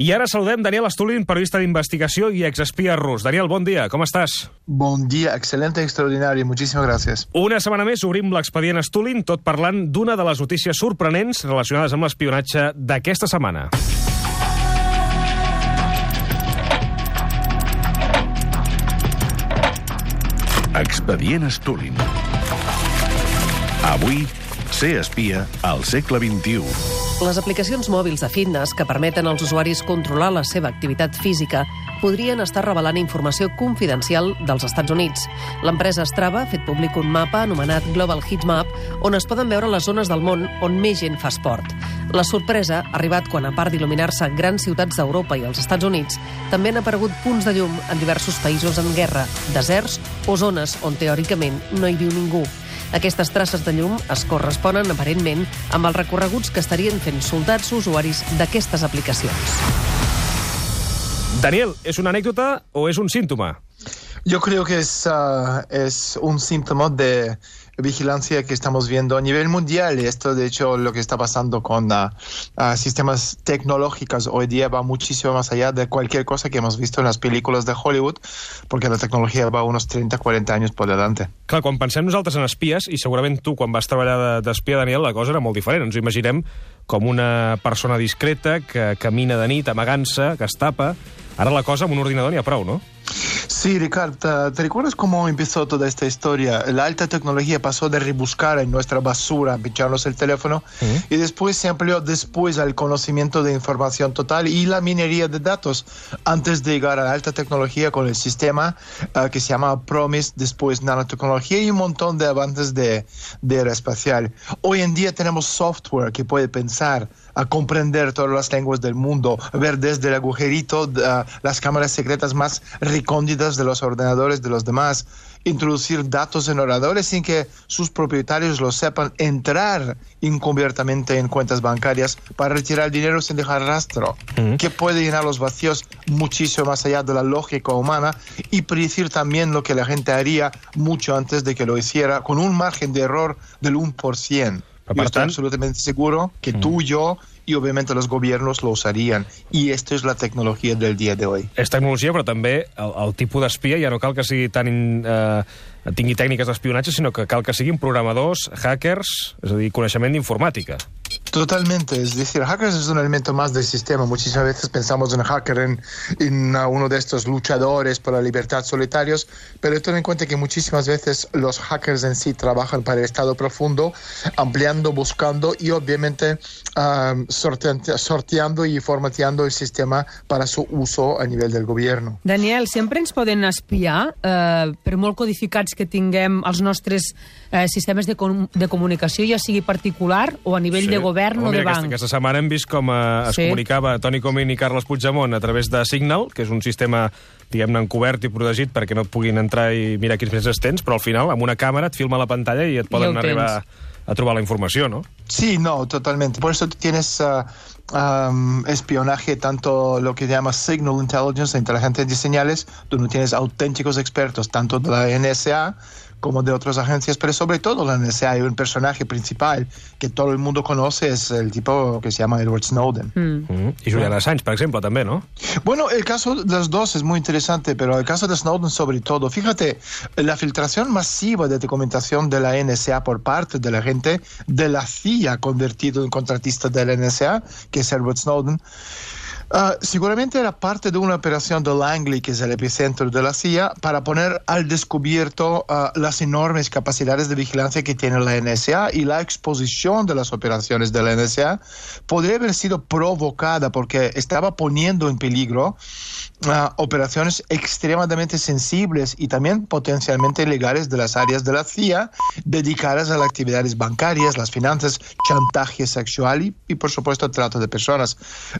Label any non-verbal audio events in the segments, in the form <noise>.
I ara saludem Daniel Astulin, periodista d'investigació i exespia rus. Daniel, bon dia, com estàs? Bon dia, excelente, extraordinario, muchísimas gracias. Una setmana més obrim l'expedient Astulin, tot parlant d'una de les notícies sorprenents relacionades amb l'espionatge d'aquesta setmana. Expedient Stulin. Avui, ser espia al segle XXI. Les aplicacions mòbils de fitness que permeten als usuaris controlar la seva activitat física podrien estar revelant informació confidencial dels Estats Units. L'empresa Strava ha fet públic un mapa anomenat Global Heat Map on es poden veure les zones del món on més gent fa esport. La sorpresa ha arribat quan, a part d'il·luminar-se grans ciutats d'Europa i els Estats Units, també han aparegut punts de llum en diversos països en guerra, deserts o zones on teòricament no hi viu ningú. Aquestes traces de llum es corresponen, aparentment, amb els recorreguts que estarien fent soldats usuaris d'aquestes aplicacions. Daniel, ¿es una anécdota o es un síntoma? Yo creo que es, uh, es un síntoma de vigilancia que estamos viendo a nivel mundial. Esto, de hecho, lo que está pasando con uh, uh, sistemas tecnológicos hoy día va muchísimo más allá de cualquier cosa que hemos visto en las películas de Hollywood, porque la tecnologia va unos 30, 40 anys por delante. Clar, quan pensem nosaltres en espies, i segurament tu, quan vas treballar d'espia, de, Daniel, la cosa era molt diferent. Ens imaginem com una persona discreta que camina de nit amagant-se, que es tapa. Ara la cosa amb un ordinador n'hi ha prou, no? Sí, Ricardo, ¿te recuerdas cómo empezó toda esta historia? La alta tecnología pasó de rebuscar en nuestra basura, pincharnos el teléfono, y después se amplió después al conocimiento de información total y la minería de datos, antes de llegar a la alta tecnología con el sistema uh, que se llama Promise, después nanotecnología y un montón de avances de, de aeroespacial. Hoy en día tenemos software que puede pensar, a comprender todas las lenguas del mundo, ver desde el agujerito uh, las cámaras secretas más recónditas de los ordenadores de los demás, introducir datos en oradores sin que sus propietarios lo sepan, entrar encubiertamente en cuentas bancarias para retirar dinero sin dejar rastro, que puede llenar los vacíos muchísimo más allá de la lógica humana y predecir también lo que la gente haría mucho antes de que lo hiciera, con un margen de error del 1%. Yo estoy absolutamente seguro que mm. tú, yo y obviamente los gobiernos lo usarían. Y esto es la tecnología del día de hoy. És tecnologia, però també el, el tipus d'espia ja no cal que sigui tan... Eh, tingui tècniques d'espionatge, sinó que cal que siguin programadors, hackers, és a dir, coneixement d'informàtica. Totalmente, es decir, hackers es un elemento más del sistema. Muchísimas veces pensamos en hacker en, en uno de estos luchadores por la libertad solitarios, pero ten en cuenta que muchísimas veces los hackers en sí trabajan para el estado profundo, ampliando, buscando y obviamente um, sorteando, sorteando y formateando el sistema para su uso a nivel del gobierno. Daniel, sempre ens poden espiar, eh, per molt codificats que tinguem els nostres eh, sistemes de, com de comunicació, ja sigui particular o a nivell sí. de govern oh, o de aquesta, banc. Aquesta setmana hem vist com eh, es Sí. comunicava Toni Comín i Carles Puigdemont a través de Signal, que és un sistema diguem-ne encobert i protegit perquè no et puguin entrar i mirar quins missatges tens, però al final amb una càmera et filma la pantalla i et poden ho arribar a trobar la informació, no? Sí, no, totalmente. Por eso tienes uh, um, espionaje, tanto lo que se llama signal intelligence, inteligencia de señales, donde tienes auténticos expertos, tanto de la NSA como de otras agencias, pero sobre todo la NSA hay un personaje principal que todo el mundo conoce, es el tipo que se llama Edward Snowden. Mm. Mm. I Julian Assange, per exemple, també, no? Bueno, el caso de los dos es muy interesante, pero el caso de Snowden sobre todo, fíjate, la filtración masiva de documentación de la NSA por parte de la gente de la CIA convertido en contratista de la NSA, que es Edward Snowden, Uh, seguramente era parte de una operación de Langley, que es el epicentro de la CIA, para poner al descubierto uh, las enormes capacidades de vigilancia que tiene la NSA y la exposición de las operaciones de la NSA podría haber sido provocada porque estaba poniendo en peligro uh, operaciones extremadamente sensibles y también potencialmente ilegales de las áreas de la CIA dedicadas a las actividades bancarias, las finanzas, chantaje sexual y, y por supuesto, trato de personas.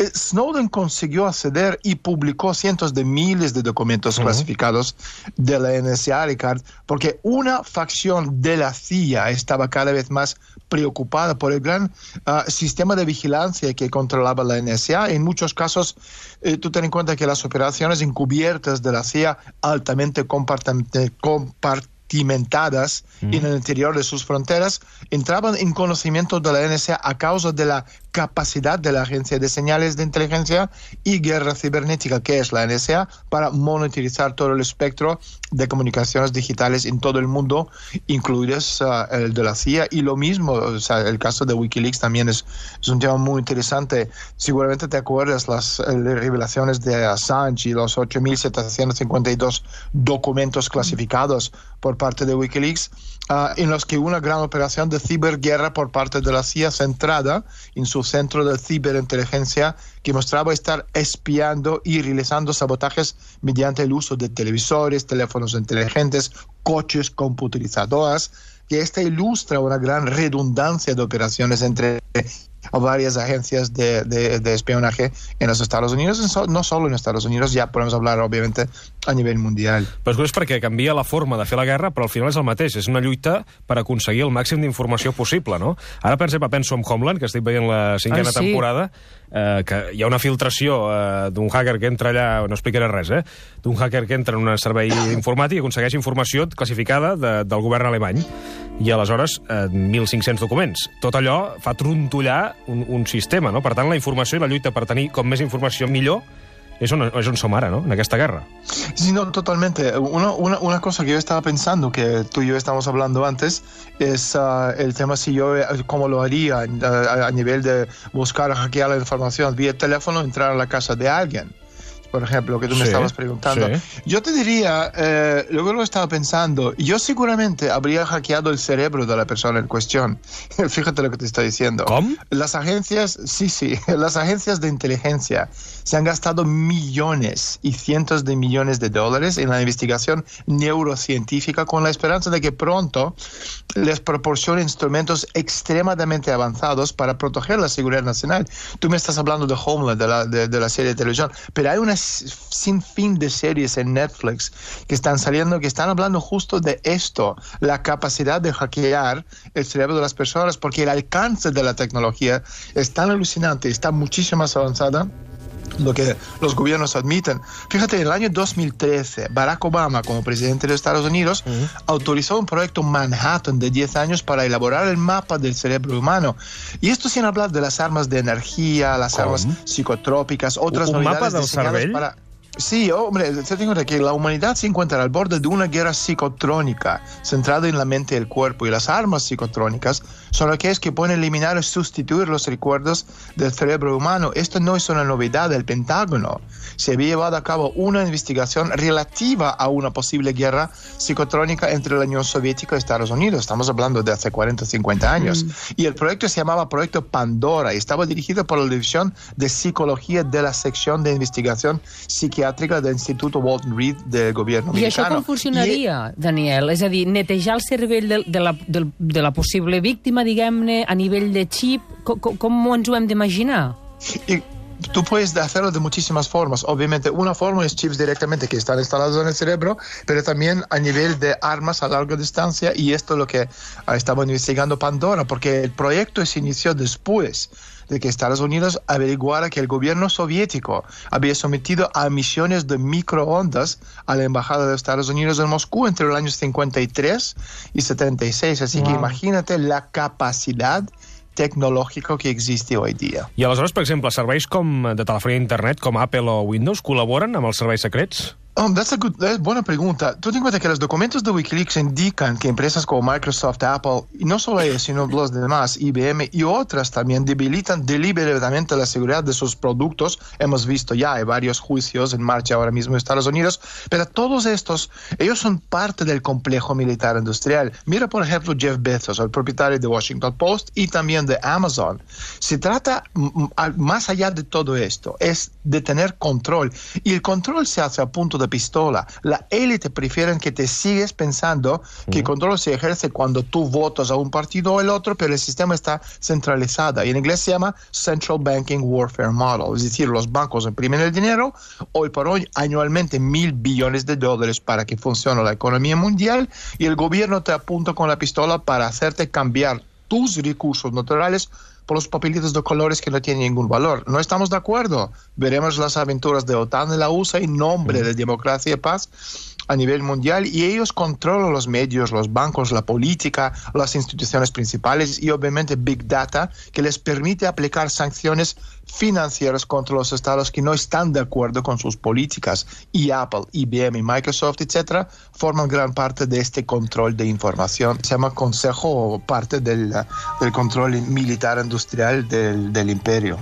Eh, Snowden consiguió acceder y publicó cientos de miles de documentos clasificados de la NSA, Ricard, porque una facción de la CIA estaba cada vez más preocupada por el gran ah, sistema de vigilancia que controlaba la NSA. En muchos casos, eh, tú ten en cuenta que las operaciones encubiertas de la CIA altamente compartimentadas en el interior de sus fronteras entraban en conocimiento de la NSA a causa de la capacidad de la Agencia de Señales de Inteligencia y Guerra Cibernética, que es la NSA, para monitorizar todo el espectro de comunicaciones digitales en todo el mundo, incluidos uh, el de la CIA. Y lo mismo, o sea, el caso de Wikileaks también es, es un tema muy interesante. Seguramente te acuerdas las eh, revelaciones de Assange y los 8.752 documentos clasificados por parte de Wikileaks, uh, en los que una gran operación de ciberguerra por parte de la CIA centrada en su centro de ciberinteligencia que mostraba estar espiando y realizando sabotajes mediante el uso de televisores, teléfonos inteligentes, coches, computarizadoras, que esta ilustra una gran redundancia de operaciones entre varias agencias de, de, de, espionaje en los Estados Unidos, no solo en Estados Unidos, ja podem hablar, òbviament, a nivell mundial. Però és perquè canvia la forma de fer la guerra, però al final és el mateix, és una lluita per aconseguir el màxim d'informació possible, no? Ara, per exemple, penso en Homeland, que estic veient la cinquena ah, sí? temporada, eh, que hi ha una filtració eh, d'un hacker que entra allà, no explicaré res, eh? d'un hacker que entra en un servei informàtic i aconsegueix informació classificada de, del govern alemany. I aleshores, eh, 1.500 documents. Tot allò fa trontollar un, un sistema, no? Per tant, la informació i la lluita per tenir com més informació millor es on, és on som ara, ¿no? En esta guerra. Sí, no, totalmente. Una, una, una, cosa que yo estaba pensando, que tú y yo estamos hablando antes, es uh, el tema si yo, cómo lo haría a, a, nivel de buscar, hackear la información vía teléfono, entrar a la casa de alguien por ejemplo, que tú me estabas preguntando. Yo te diría, eh, luego lo estaba pensando, yo seguramente habría hackeado el cerebro de la persona en cuestión. <laughs> Fíjate lo que te estoy diciendo. ¿Cómo? Las agencias, sí, sí, <laughs> las agencias de inteligencia se han gastado millones y cientos de millones de dólares en la investigación neurocientífica con la esperanza de que pronto les proporcione instrumentos extremadamente avanzados para proteger la seguridad nacional. Tú me estás hablando de Homeland, de la, de, de la serie de televisión, pero hay una sin fin de series en Netflix que están saliendo que están hablando justo de esto, la capacidad de hackear el cerebro de las personas, porque el alcance de la tecnología es tan alucinante, está muchísimo más avanzada lo que los gobiernos admiten. Fíjate, en el año 2013, Barack Obama, como presidente de Estados Unidos, uh -huh. autorizó un proyecto Manhattan de 10 años para elaborar el mapa del cerebro humano. Y esto sin hablar de las armas de energía, las ¿Cómo? armas psicotrópicas, otras un mapa del diseñadas para... Sí, hombre, te digo de que la humanidad se encuentra al borde de una guerra psicotrónica centrada en la mente y el cuerpo y las armas psicotrónicas son aquellas que pueden eliminar o sustituir los recuerdos del cerebro humano. Esto no es una novedad del Pentágono. Se había llevado a cabo una investigación relativa a una posible guerra psicotrónica entre la Unión Soviética y Estados Unidos. Estamos hablando de hace 40 o 50 años. Mm. Y el proyecto se llamaba Proyecto Pandora y estaba dirigido por la División de Psicología de la Sección de Investigación Psiquiátrica del Instituto Walton Reed del gobierno I això americano. com funcionaria, I... Daniel? És a dir, netejar el cervell de, de, la, de, de la possible víctima, diguem-ne, a nivell de xip, com, com ens ho hem d'imaginar? Tú puedes hacerlo de muchísimas formas. Obviamente, una forma es chips directamente que están instalados en el cerebro, pero también a nivel de armas a larga distancia, y esto es lo que ah, estaba investigando Pandora, porque el proyecto se inició después de que Estados Unidos averiguara que el gobierno soviético había sometido a misiones de microondas a la embajada de Estados Unidos en Moscú entre los años 53 y 76. Así wow. que imagínate la capacidad tecnològica que existe hoy dia. I aleshores, per exemple, serveis com de telefonia i internet, com Apple o Windows, col·laboren amb els serveis secrets? Oh, that's a good, that's buena pregunta. Tú ten en cuenta que los documentos de Wikileaks indican que empresas como Microsoft, Apple, y no solo ellos, sino los demás, IBM y otras también debilitan deliberadamente la seguridad de sus productos. Hemos visto ya, hay varios juicios en marcha ahora mismo en Estados Unidos, pero todos estos, ellos son parte del complejo militar industrial. Mira, por ejemplo, Jeff Bezos, el propietario de Washington Post y también de Amazon. Se trata, más allá de todo esto, es de tener control. Y el control se hace a punto de pistola. La élite prefieren que te sigues pensando que el control se ejerce cuando tú votas a un partido o el otro, pero el sistema está centralizado. Y en inglés se llama Central Banking Warfare Model. Es decir, los bancos imprimen el dinero, hoy por hoy anualmente mil billones de dólares para que funcione la economía mundial y el gobierno te apunta con la pistola para hacerte cambiar tus recursos naturales por los papelitos de colores que no tienen ningún valor. No estamos de acuerdo. Veremos las aventuras de OTAN y la USA en nombre de democracia y paz a nivel mundial y ellos controlan los medios, los bancos, la política, las instituciones principales y obviamente Big Data que les permite aplicar sanciones financieras contra los estados que no están de acuerdo con sus políticas. Y Apple, IBM y Microsoft, etcétera, forman gran parte de este control de información. Se llama Consejo o parte del, del control militar industrial del, del imperio.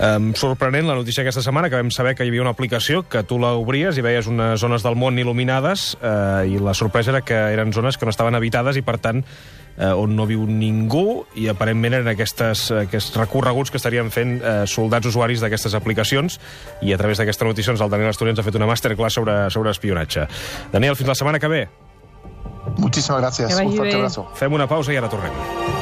Um, sorprenent la notícia aquesta setmana, que vam saber que hi havia una aplicació que tu la obries i veies unes zones del món il·luminades uh, i la sorpresa era que eren zones que no estaven habitades i, per tant, uh, on no viu ningú i aparentment eren aquestes, aquests recorreguts que estarien fent uh, soldats usuaris d'aquestes aplicacions i a través d'aquesta notícia doncs, el Daniel Asturias ha fet una masterclass sobre, sobre espionatge. Daniel, fins la setmana que ve. Muchísimas gracias. Un fuerte abrazo. Fem una pausa i ara tornem.